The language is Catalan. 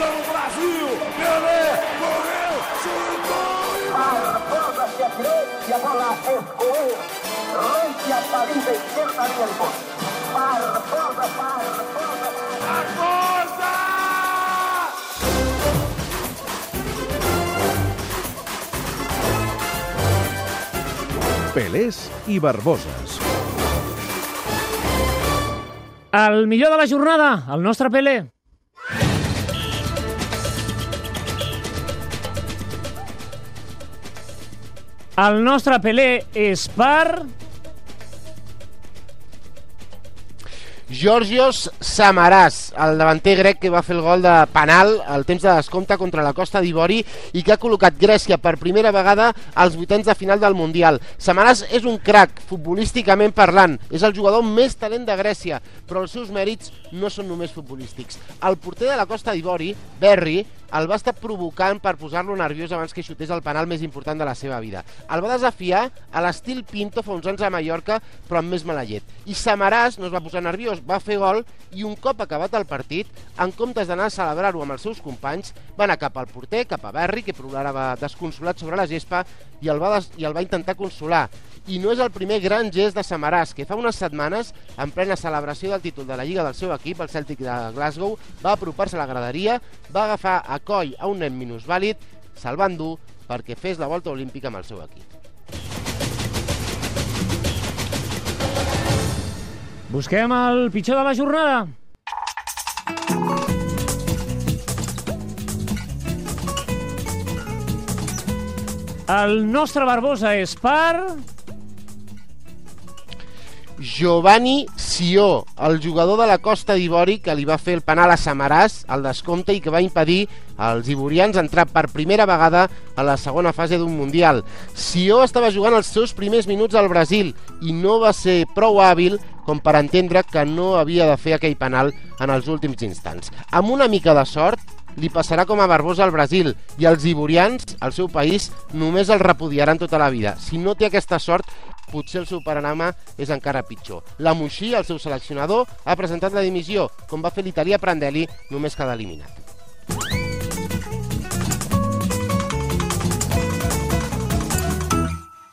Atenção Brasil! Pelé correu, chutou! Barbosa se atirou e a bola escoou. Rente a salida esquerda dentro. Barbosa, Barbosa. Barbosa! Pelés i Barboses. El millor de la jornada, el nostre Pelé. El nostre Pelé és per... Georgios Samaras, el davanter grec que va fer el gol de penal al temps de descompte contra la Costa d'Ivori i que ha col·locat Grècia per primera vegada als vuitens de final del Mundial. Samaras és un crac, futbolísticament parlant, és el jugador més talent de Grècia, però els seus mèrits no són només futbolístics. El porter de la Costa d'Ivori, Berry, el va estar provocant per posar-lo nerviós abans que xutés el penal més important de la seva vida. El va desafiar a l'estil Pinto fa uns anys a Mallorca, però amb més mala llet. I Samaràs no es va posar nerviós, va fer gol i un cop acabat el partit, en comptes d'anar a celebrar-ho amb els seus companys, va anar cap al porter, cap a Berri, que plorava desconsolat sobre la gespa, i el va, des i el va intentar consolar. I no és el primer gran gest de Samaràs, que fa unes setmanes, en plena celebració del títol de la Lliga del seu equip, el Celtic de Glasgow, va apropar-se a la graderia, va agafar a coll a un nen minusvàlid, se'l va endur perquè fes la volta olímpica amb el seu equip. Busquem el pitjor de la jornada. El nostre Barbosa és per... Giovanni Sió, el jugador de la Costa d'Ivori que li va fer el penal a Samaràs al descompte i que va impedir als ivorians entrar per primera vegada a la segona fase d'un Mundial. Sió estava jugant els seus primers minuts al Brasil i no va ser prou hàbil com per entendre que no havia de fer aquell penal en els últims instants. Amb una mica de sort, li passarà com a Barbosa al Brasil i els ivorians, al seu país, només el repudiaran tota la vida. Si no té aquesta sort, potser el seu panorama és encara pitjor. La Moixí, el seu seleccionador, ha presentat la dimissió, com va fer l'italià Prandelli, només queda eliminat.